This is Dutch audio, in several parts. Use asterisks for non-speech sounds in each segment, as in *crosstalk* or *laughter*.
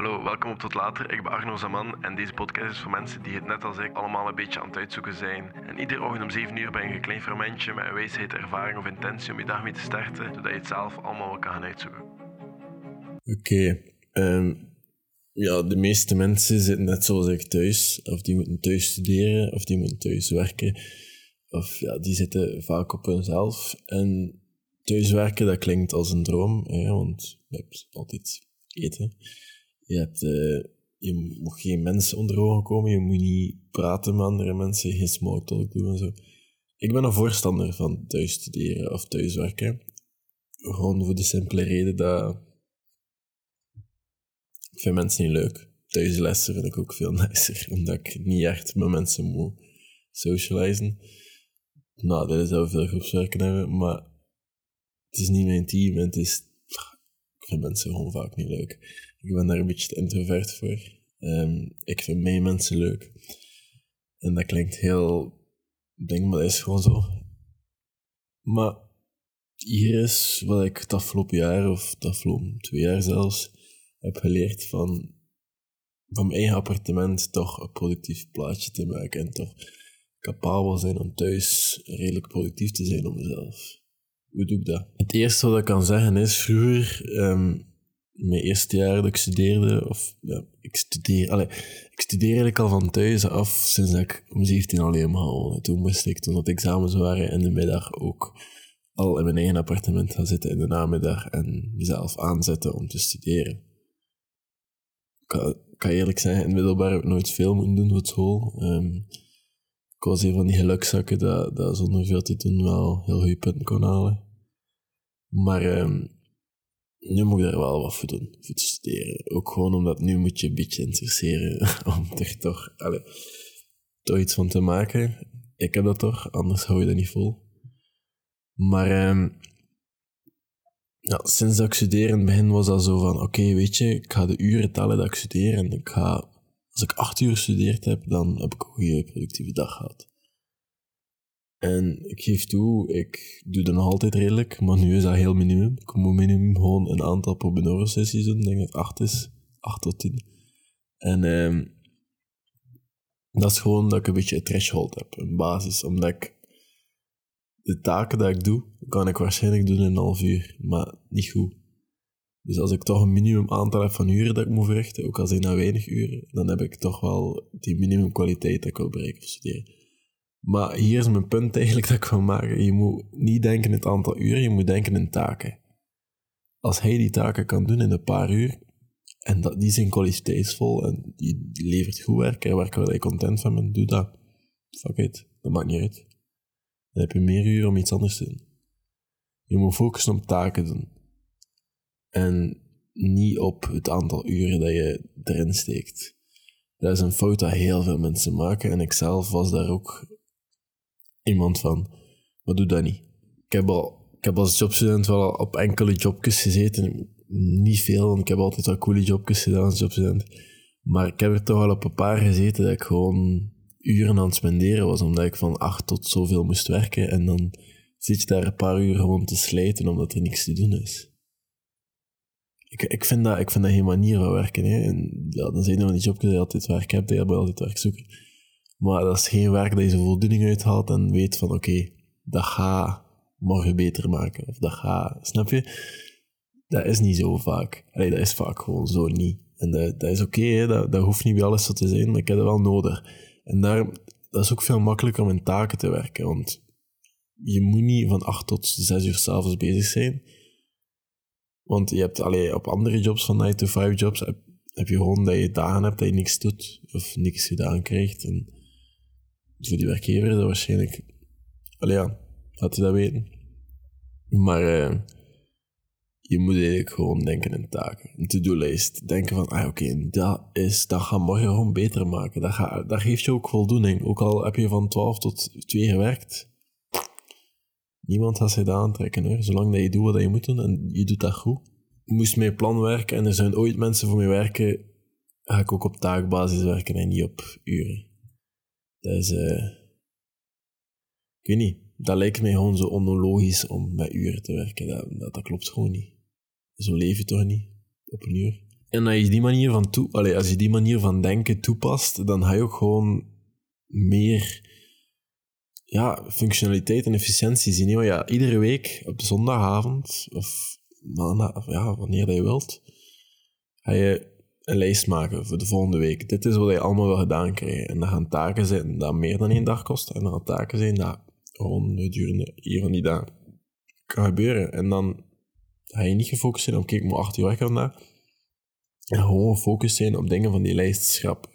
Hallo, welkom op Tot Later. Ik ben Arno Zaman en deze podcast is voor mensen die het net als ik allemaal een beetje aan het uitzoeken zijn. En iedere ochtend om 7 uur ben je een klein fermentje met een wijsheid, ervaring of intentie om je dag mee te starten, zodat je het zelf allemaal kan gaan uitzoeken. Oké, ehm, ja, de meeste mensen zitten net zoals ik thuis. Of die moeten thuis studeren, of die moeten thuis werken. Of ja, die zitten vaak op hunzelf. En thuiswerken, dat klinkt als een droom, hè, want je hebt altijd eten. Je, hebt, eh, je moet geen mensen onder ogen komen, je moet niet praten met andere mensen, geen small talk doen en zo. Ik ben een voorstander van thuis studeren of thuiswerken. Gewoon voor de simpele reden dat ik vind mensen niet leuk. Thuislessen vind ik ook veel *laughs* nicer, omdat ik niet echt met mensen moet socializen. Nou, dat is dat veel groepswerken hebben, maar het is niet mijn team en het is... Ik vind mensen gewoon vaak niet leuk. Ik ben daar een beetje introvert voor. Ehm, ik vind mij mensen leuk. En dat klinkt heel ding, maar dat is gewoon zo. Maar hier is wat ik het afgelopen jaar, of het afgelopen twee jaar zelfs, heb geleerd van, van mijn eigen appartement toch een productief plaatje te maken en toch capabel zijn om thuis redelijk productief te zijn op mezelf. Hoe doe ik dat? Het eerste wat ik kan zeggen is, vroeger, ehm, mijn eerste jaar dat ik studeerde, of ja, ik studeer, allez, ik studeer eigenlijk al van thuis af sinds ik om 17 alleen maar Toen moest ik, toen het examens waren, in de middag ook al in mijn eigen appartement gaan zitten in de namiddag en mezelf aanzetten om te studeren. Ik kan, eerlijk zeggen, in het heb ik nooit veel moeten doen voor school. Um, ik was een van die gelukzakken dat, dat zonder veel te doen wel heel goede punten kon halen. Maar um, nu moet ik daar wel wat voor doen, voor te studeren. Ook gewoon omdat nu moet je een beetje interesseren *laughs* om er toch, toch iets van te maken. Ik heb dat toch, anders hou je dat niet vol. Maar um, ja, sinds dat ik studeer in het begin was dat zo van, oké, weet je, ik ga de uren tellen dat ik studeer en ik ga als ik acht uur gestudeerd heb, dan heb ik een goede productieve dag gehad. En ik geef toe, ik doe dat nog altijd redelijk, maar nu is dat heel minimum. Ik moet minimum gewoon een aantal Pomodoro-sessies doen. Ik denk dat acht is, acht tot tien. En um, dat is gewoon dat ik een beetje een threshold heb, een basis. Omdat ik de taken die ik doe, kan ik waarschijnlijk doen in een half uur, maar niet goed. Dus als ik toch een minimum aantal heb van uren dat ik moet verrichten, ook al zijn dat weinig uren, dan heb ik toch wel die minimum kwaliteit dat ik wil bereiken of studeren. Maar hier is mijn punt eigenlijk dat ik wil maken. Je moet niet denken in het aantal uren, je moet denken in taken. Als hij die taken kan doen in een paar uur, en dat, die zijn kwaliteitsvol en die levert goed werk en werk waar je content van bent, doe dat. Fuck it, dat maakt niet uit. Dan heb je meer uren om iets anders te doen. Je moet focussen op taken doen. En niet op het aantal uren dat je erin steekt. Dat is een fout dat heel veel mensen maken en ik zelf was daar ook iemand van. Maar doe dat niet. Ik heb, al, ik heb als jobstudent wel op enkele jobjes gezeten. Niet veel, want ik heb altijd wel coole jobjes gedaan als jobstudent. Maar ik heb er toch wel op een paar gezeten dat ik gewoon uren aan het spenderen was, omdat ik van acht tot zoveel moest werken. En dan zit je daar een paar uur gewoon te slijten omdat er niks te doen is ik, ik, vind dat, ik vind dat geen manier van werken. Hè. En, ja, dan zijn er van die jobjes je altijd werk hebt, dat je altijd werk zoeken. Maar dat is geen werk dat je zo voldoening uithaalt en weet van oké, dat ga morgen beter maken. Of dat ga, snap je? Dat is niet zo vaak. Allee, dat is vaak gewoon zo niet. En dat, dat is oké, dat, dat hoeft niet bij alles zo te zijn, maar ik heb dat wel nodig. En daar, dat is ook veel makkelijker om in taken te werken, want je moet niet van 8 tot 6 uur s'avonds bezig zijn want je hebt allee, op andere jobs van 9 to 5 jobs heb, heb, je gewoon dat je dagen hebt dat je niks doet of niks gedaan krijgt. En voor die werkgever is dat waarschijnlijk. Allee, ja, laat je dat weten. Maar uh, je moet eigenlijk gewoon denken in taken. Een to-do-lijst. Denken van, ah oké, dat, is, dat gaat morgen gewoon beter maken. Dat, gaat, dat geeft je ook voldoening. Ook al heb je van 12 tot 2 gewerkt, Niemand gaat zich dat aantrekken hoor. Zolang dat je doet wat je moet doen en je doet dat goed. Je moest met plan werken en er zijn ooit mensen voor mij werken, ga ik ook op taakbasis werken en niet op uren. Dat is. Uh, ik weet niet. Dat lijkt mij gewoon zo onlogisch om met uren te werken. Dat, dat, klopt gewoon niet. Zo leef je toch niet op een uur. En als je die manier van, toe, allee, als je die manier van denken toepast, dan ga je ook gewoon meer ja, functionaliteit en efficiëntie zien. Want ja, iedere week op zondagavond, of ja, wanneer dat je wilt, ga je een lijst maken voor de volgende week. Dit is wat je allemaal wil gedaan krijgen. En dan gaan taken zijn dat meer dan één dag kosten. En dan gaan taken zijn dat gewoon gedurende hier van die dagen kan gebeuren. En dan ga je niet gefocust zijn op, kijk, ik moet acht uur werken vandaag. En gewoon gefocust zijn op dingen van die lijst schrappen.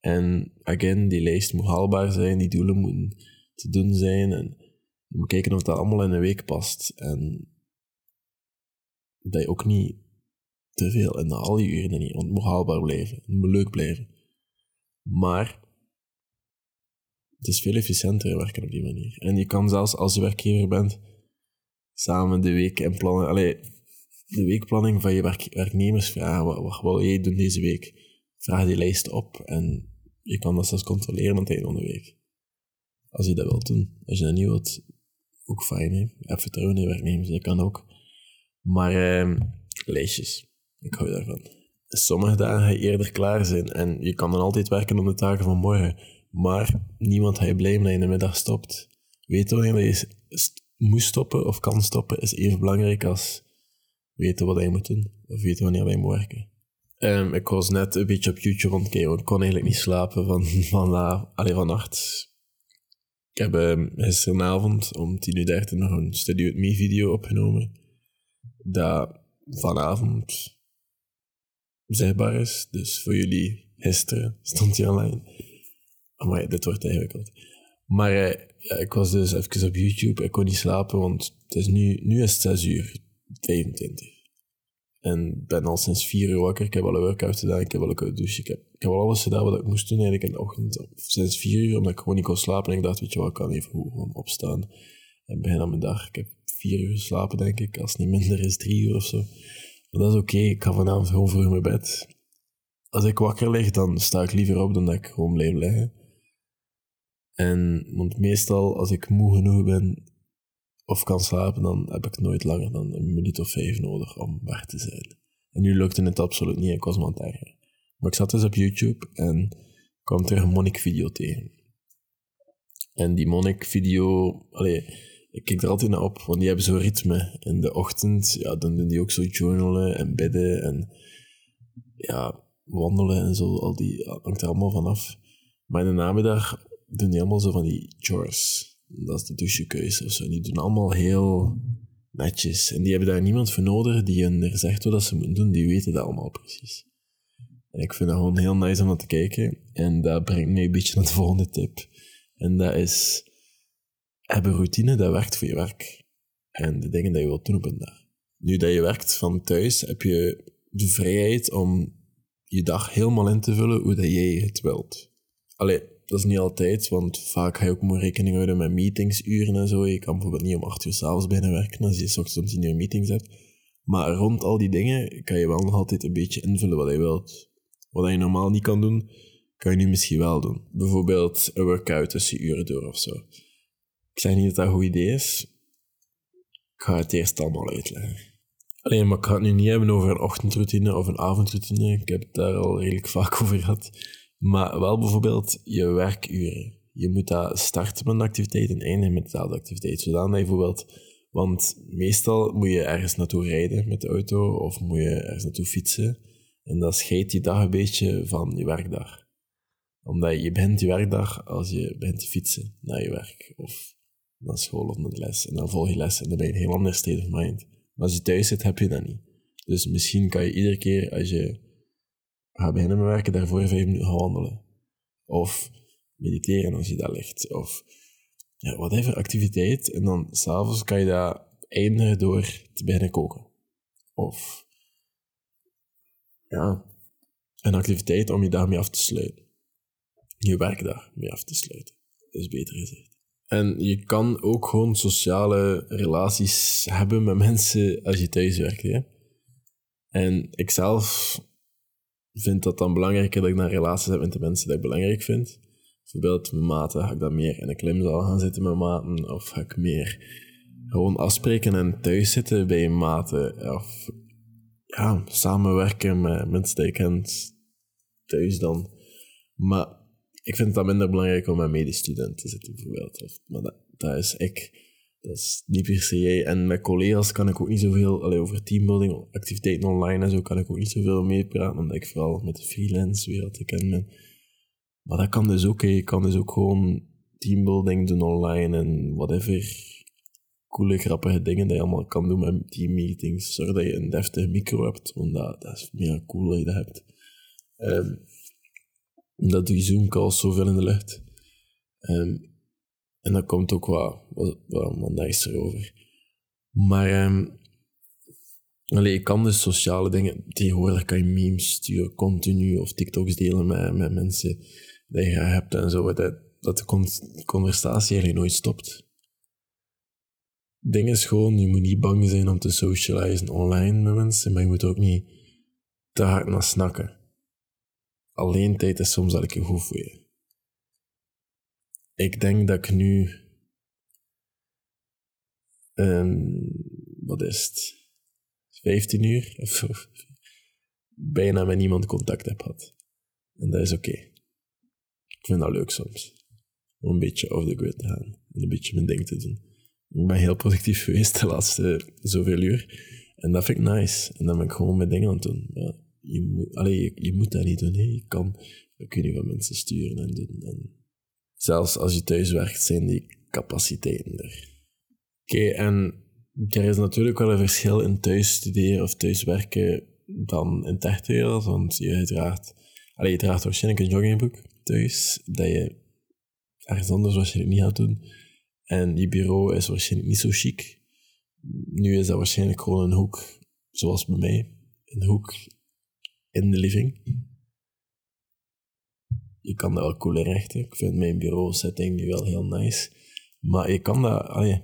En again, die lijst moet haalbaar zijn, die doelen moeten te doen zijn. En je moet kijken of dat allemaal in een week past. En dat je ook niet te veel en al die uren niet, want het moet haalbaar blijven. Het moet leuk blijven. Maar het is veel efficiënter werken op die manier. En je kan zelfs als je werkgever bent, samen de week en plannen. Allee, de weekplanning van je werk, werknemers vragen. Wat, wat wil jij doen deze week? Vraag die lijst op en je kan dat zelfs controleren aan het einde van de week. Als je dat wilt doen. Als je dat niet wilt, ook fijn. Heb vertrouwen in je werknemers, dat kan ook. Maar eh, lijstjes, ik hou daarvan. Sommige dagen eerder klaar zijn en je kan dan altijd werken om de taken van morgen. Maar niemand ga je blij dat je in de middag stopt. Weten wanneer je moet stoppen of kan stoppen is even belangrijk als weten wat je moet doen. Of weten wanneer je moet werken. Um, ik was net een beetje op YouTube rondkijken, ik kon eigenlijk niet slapen van, *laughs* van, allee, vannacht. Ik heb um, gisteravond om 10.30 uur nog een Study With Me video opgenomen. Dat vanavond zichtbaar is. Dus voor jullie gisteren stond hij online. Maar dit wordt ingewikkeld. Maar ja, ik was dus even op YouTube. Ik kon niet slapen, want het is nu, nu is het 6 uur 25. En ben al sinds vier uur wakker. Ik heb al een workout gedaan, ik heb al een koude douche. Ik heb, ik heb al alles gedaan wat ik moest doen eigenlijk in de ochtend. Sinds vier uur, omdat ik gewoon niet kon slapen. En ik dacht, weet je wat, ik kan even gewoon opstaan en beginnen aan mijn dag. Ik heb vier uur geslapen, denk ik. Als het niet minder is, drie uur of zo. Maar dat is oké. Ik ga vanavond gewoon voor mijn bed. Als ik wakker lig, dan sta ik liever op dan dat ik gewoon blijf liggen. En, want meestal, als ik moe genoeg ben, of kan slapen, dan heb ik nooit langer dan een minuut of vijf nodig om weg te zijn. En nu lukte het absoluut niet, ik was me aan Maar ik zat dus op YouTube en kwam terug een Monnik-video tegen. En die Monnik-video, allee, ik kijk er altijd naar op, want die hebben zo'n ritme. In de ochtend, ja, dan doen die ook zo journalen en bidden en ja, wandelen en zo, al die, hangt er allemaal vanaf. Maar in de namiddag doen die allemaal zo van die chores dat is de douchekeuze of zo. Die doen allemaal heel netjes. En die hebben daar niemand voor nodig die hen zegt wat ze moeten doen. Die weten dat allemaal precies. En ik vind dat gewoon heel nice om naar te kijken. En dat brengt mij een beetje naar de volgende tip. En dat is... Heb een routine dat werkt voor je werk. En de dingen die je wilt doen op een dag. Nu dat je werkt van thuis, heb je de vrijheid om je dag helemaal in te vullen hoe dat jij het wilt. Allee, dat is niet altijd, want vaak ga je ook maar rekening houden met meetingsuren en zo. Je kan bijvoorbeeld niet om acht uur s'avonds bijna werken als je s ochtends in je meetings hebt. Maar rond al die dingen kan je wel nog altijd een beetje invullen wat je wilt. Wat je normaal niet kan doen, kan je nu misschien wel doen. Bijvoorbeeld een workout tussen uren door of zo. Ik zeg niet dat dat een goed idee is. Ik ga het eerst allemaal uitleggen. Alleen, maar ik ga het nu niet hebben over een ochtendroutine of een avondroutine. Ik heb het daar al redelijk vaak *laughs* over gehad. Maar wel bijvoorbeeld je werkuren. Je moet dat starten met een activiteit en eindigen met dezelfde activiteit. Zodat je bijvoorbeeld... Want meestal moet je ergens naartoe rijden met de auto of moet je ergens naartoe fietsen. En dat scheidt je dag een beetje van je werkdag. Omdat je begint je werkdag als je begint te fietsen naar je werk. Of naar school of naar les. En dan volg je les en dan ben je een heel ander state of mind. Maar als je thuis zit, heb je dat niet. Dus misschien kan je iedere keer als je ga beginnen met werken, daarvoor vijf minuten gaan wandelen. Of mediteren als je dat ligt. Of ja, whatever activiteit. En dan s'avonds kan je dat eindigen door te beginnen koken. Of ja, een activiteit om je daarmee af te sluiten. Je werkdag mee af te sluiten. Dat is beter gezegd. En je kan ook gewoon sociale relaties hebben met mensen als je thuis werkt. Hè? En ik zelf vind dat dan belangrijker dat ik naar relaties heb met de mensen die ik belangrijk vind. Bijvoorbeeld met maten, ga ik dan meer in een klimzaal gaan zitten met maten, of ga ik meer gewoon afspreken en thuis zitten bij maten, of ja, samenwerken met mensen die je kent thuis dan. Maar ik vind het dan minder belangrijk om met medestudenten te zitten, bijvoorbeeld. Maar dat, is ik. Dat is niet per se jij. En met collega's kan ik ook niet zoveel, allee, over teambuilding, activiteiten online en zo, kan ik ook niet zoveel meepraten, omdat ik vooral met de freelance wereld te kennen ben. Maar dat kan dus ook, je kan dus ook gewoon teambuilding doen online en whatever. Coole, grappige dingen die je allemaal kan doen met teammeetings. Zorg dat je een deftige micro hebt, want dat, is meer cool dat je dat hebt. Um, dat doe je Zoom-calls zoveel in de lucht. Um, en dat komt ook wat, wat, wat nicer over. Maar um, allee, je kan dus sociale dingen... Tegenwoordig kan je memes sturen continu of TikToks delen met, met mensen die je hebt en zo. Dat, dat de conversatie eigenlijk nooit stopt. Ding is gewoon, je moet niet bang zijn om te socializen online met mensen, maar je moet ook niet te hard naar snakken. Alleen tijd is soms eigenlijk goed voor je. Ik denk dat ik nu. Um, wat is het? 15 uur of, *laughs* bijna met niemand contact heb gehad. En dat is oké. Ik vind dat leuk soms. Om een beetje off the grid te gaan en een beetje mijn ding te doen. Ik ben heel productief *laughs* geweest de laatste zoveel uur. En dat vind ik nice. En dan ben ik gewoon mijn dingen aan het doen. Ja, je, moet, allee, je, moet dat niet doen. Je kan, je kun je van mensen sturen en doen. En zelfs als je thuis werkt, zijn die capaciteiten er. Oké, en er is natuurlijk wel een verschil in thuis studeren of thuis werken dan in techwereld, want je draagt, allee, je draagt waarschijnlijk een joggingbroek thuis, dat je ergens anders waarschijnlijk niet gaat doen. En je bureau is waarschijnlijk niet zo chic. Nu is dat waarschijnlijk gewoon een hoek, zoals bij mij. Een hoek in de living je kan dat wel cool inrichten. Ik vind mijn bureau setting nu wel heel nice. Maar je kan dat, allee,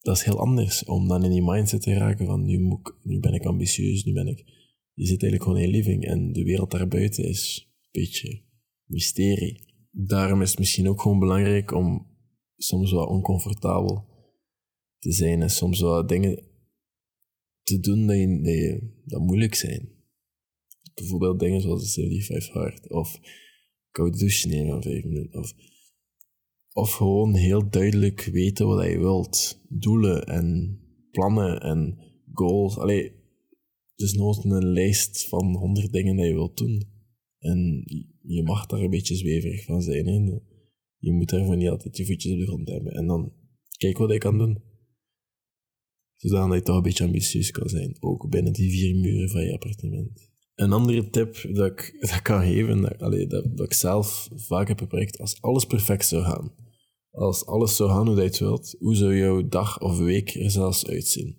dat is heel anders om dan in die mindset te raken van nu, moet nu ben ik ambitieus, nu ben ik... Je zit eigenlijk gewoon in je living en de wereld daarbuiten is een beetje mysterie. Daarom is het misschien ook gewoon belangrijk om soms wat oncomfortabel te zijn en soms wat dingen te doen je, dat, moeilijk zijn. Bijvoorbeeld dingen zoals de 75 Hard of koud douche nemen van vijf minuten. Of, of gewoon heel duidelijk weten wat je wilt. Doelen en plannen en goals. Allee, het is nooit een lijst van honderd dingen dat je wilt doen. En je mag daar een beetje zweverig van zijn. Hè. Je moet daarvoor niet altijd je voetjes op de grond hebben. En dan kijk wat je kan doen. Zodat je toch een beetje ambitieus kan zijn. Ook binnen die vier muren van je appartement. Een andere tip dat ik, dat kan geven, dat, dat, dat ik zelf vaak heb bereikt, als alles perfect zou gaan, als alles zou gaan hoe je het wilt, hoe zou jouw dag of week er zelfs uitzien?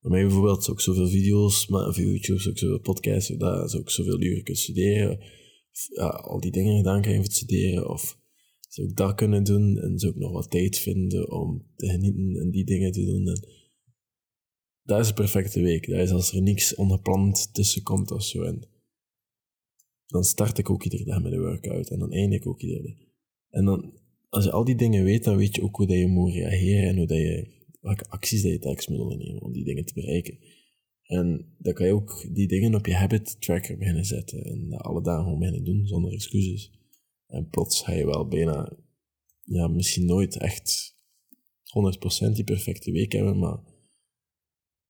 Bij mij bijvoorbeeld ik zoveel video's, maar op YouTube zou ik zoveel podcasts, dat zou ik zoveel uren kunnen studeren, ja, al die dingen gedaan krijgen voor studeren, of zou ik dat kunnen doen en zou ik nog wat tijd vinden om te genieten en die dingen te doen. En, dat is de perfecte week. Dat is als er niks ongepland tussen komt of zo. En dan start ik ook iedere dag met een workout en dan eindig ik ook iedere dag. En dan, als je al die dingen weet, dan weet je ook hoe dat je moet reageren en hoe dat je, welke acties dat je telkens moet ondernemen om die dingen te bereiken. En dan kan je ook die dingen op je habit tracker beginnen zetten en alle dagen gewoon beginnen doen zonder excuses. En plots ga je wel bijna, ja, misschien nooit echt 100% die perfecte week hebben, maar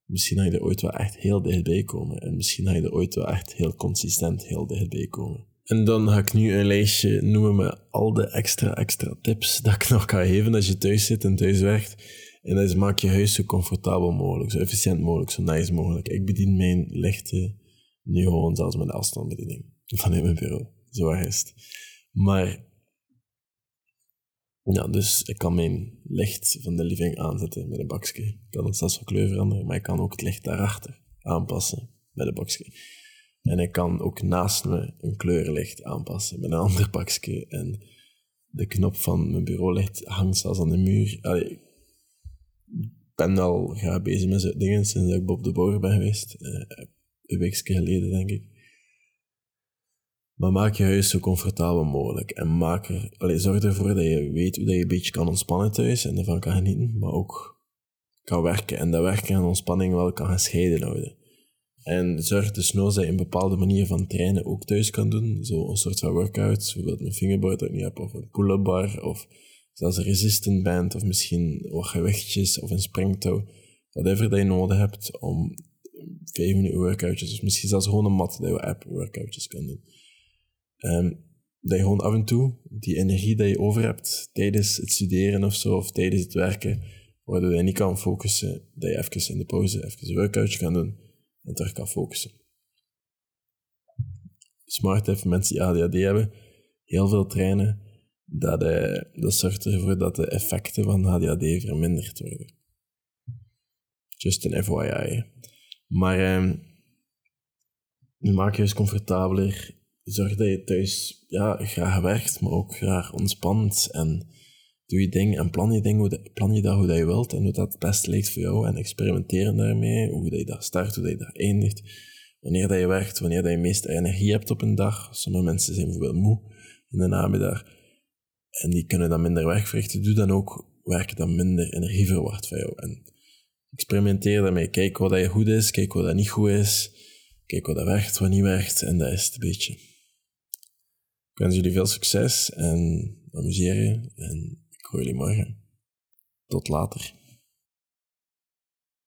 Misschien ga je er ooit wel echt heel dichtbij komen. En misschien ga je er ooit wel echt heel consistent heel dichtbij komen. En dan ga ik nu een lijstje noemen met al de extra, extra tips *laughs* dat ik nog kan geven als je thuis zit en thuis werkt. En dat is maak je huis zo comfortabel mogelijk, zo efficiënt mogelijk, zo nice mogelijk. Ik bedien mijn lichten nu gewoon zelfs met afstandsbediening *laughs* vanuit mijn bureau. Zo is het. Maar ja, dus ik kan mijn licht van de living aanzetten met een bakje. Ik kan het zelfs van kleur veranderen, maar ik kan ook het licht daarachter aanpassen met een bakje. En ik kan ook naast me een kleurlicht aanpassen met een ander bakje. En de knop van mijn bureaulicht hangt zelfs aan de muur. Ik ben al bezig met zo'n dingen sinds ik Bob de Boer ben geweest. Uh, een weekje geleden, denk ik. Maar maak je huis zo comfortabel mogelijk. En maak er, allez, zorg ervoor dat je weet hoe dat je een beetje kan ontspannen thuis en ervan kan genieten, maar ook kan werken. En dat werken en ontspanning wel kan gescheiden houden. En zorg dus nou dat je een bepaalde manier van trainen ook thuis kan doen. Zo een soort van workout, bijvoorbeeld een fingerboard dat je niet hebt, of een pull-up bar, of zelfs een resistant band, of misschien wat gewichtjes, of een springtouw. Whatever dat je nodig hebt om vijf minuten workoutjes, of misschien zelfs gewoon een mat dat je app workoutjes kan doen. Um, dat je gewoon af en toe die energie die je over hebt tijdens het studeren of zo, of tijdens het werken, waardoor je niet kan focussen, dat je even in de pauze even een workoutje kan doen en terug kan focussen. Smart heeft mensen die ADHD hebben, heel veel trainen, dat, uh, dat zorgt ervoor dat de effecten van ADHD verminderd worden. Just een FYI. Maar um, maak je eens comfortabeler. Zorg dat je thuis ja, graag werkt, maar ook graag ontspant. En doe je ding en plan je ding, hoe plan je dat hoe dat je wilt en hoe dat het beste lijkt voor jou. En experimenteren daarmee, hoe dat je dat start, hoe dat je dat eindigt. Wanneer dat je werkt, wanneer dat je meeste energie hebt op een dag. Sommige mensen zijn bijvoorbeeld moe in de namiddag. En die kunnen dan minder werk verrichten. Doe dan ook werken dat minder energie verwacht van jou. En experimenteer daarmee. Kijk wat dat je goed is, kijk wat dat niet goed is. Kijk wat dat werkt, wat niet werkt. En dat is het een beetje. Ik wens jullie veel succes en amuseer je. En ik hoor jullie morgen. Tot later.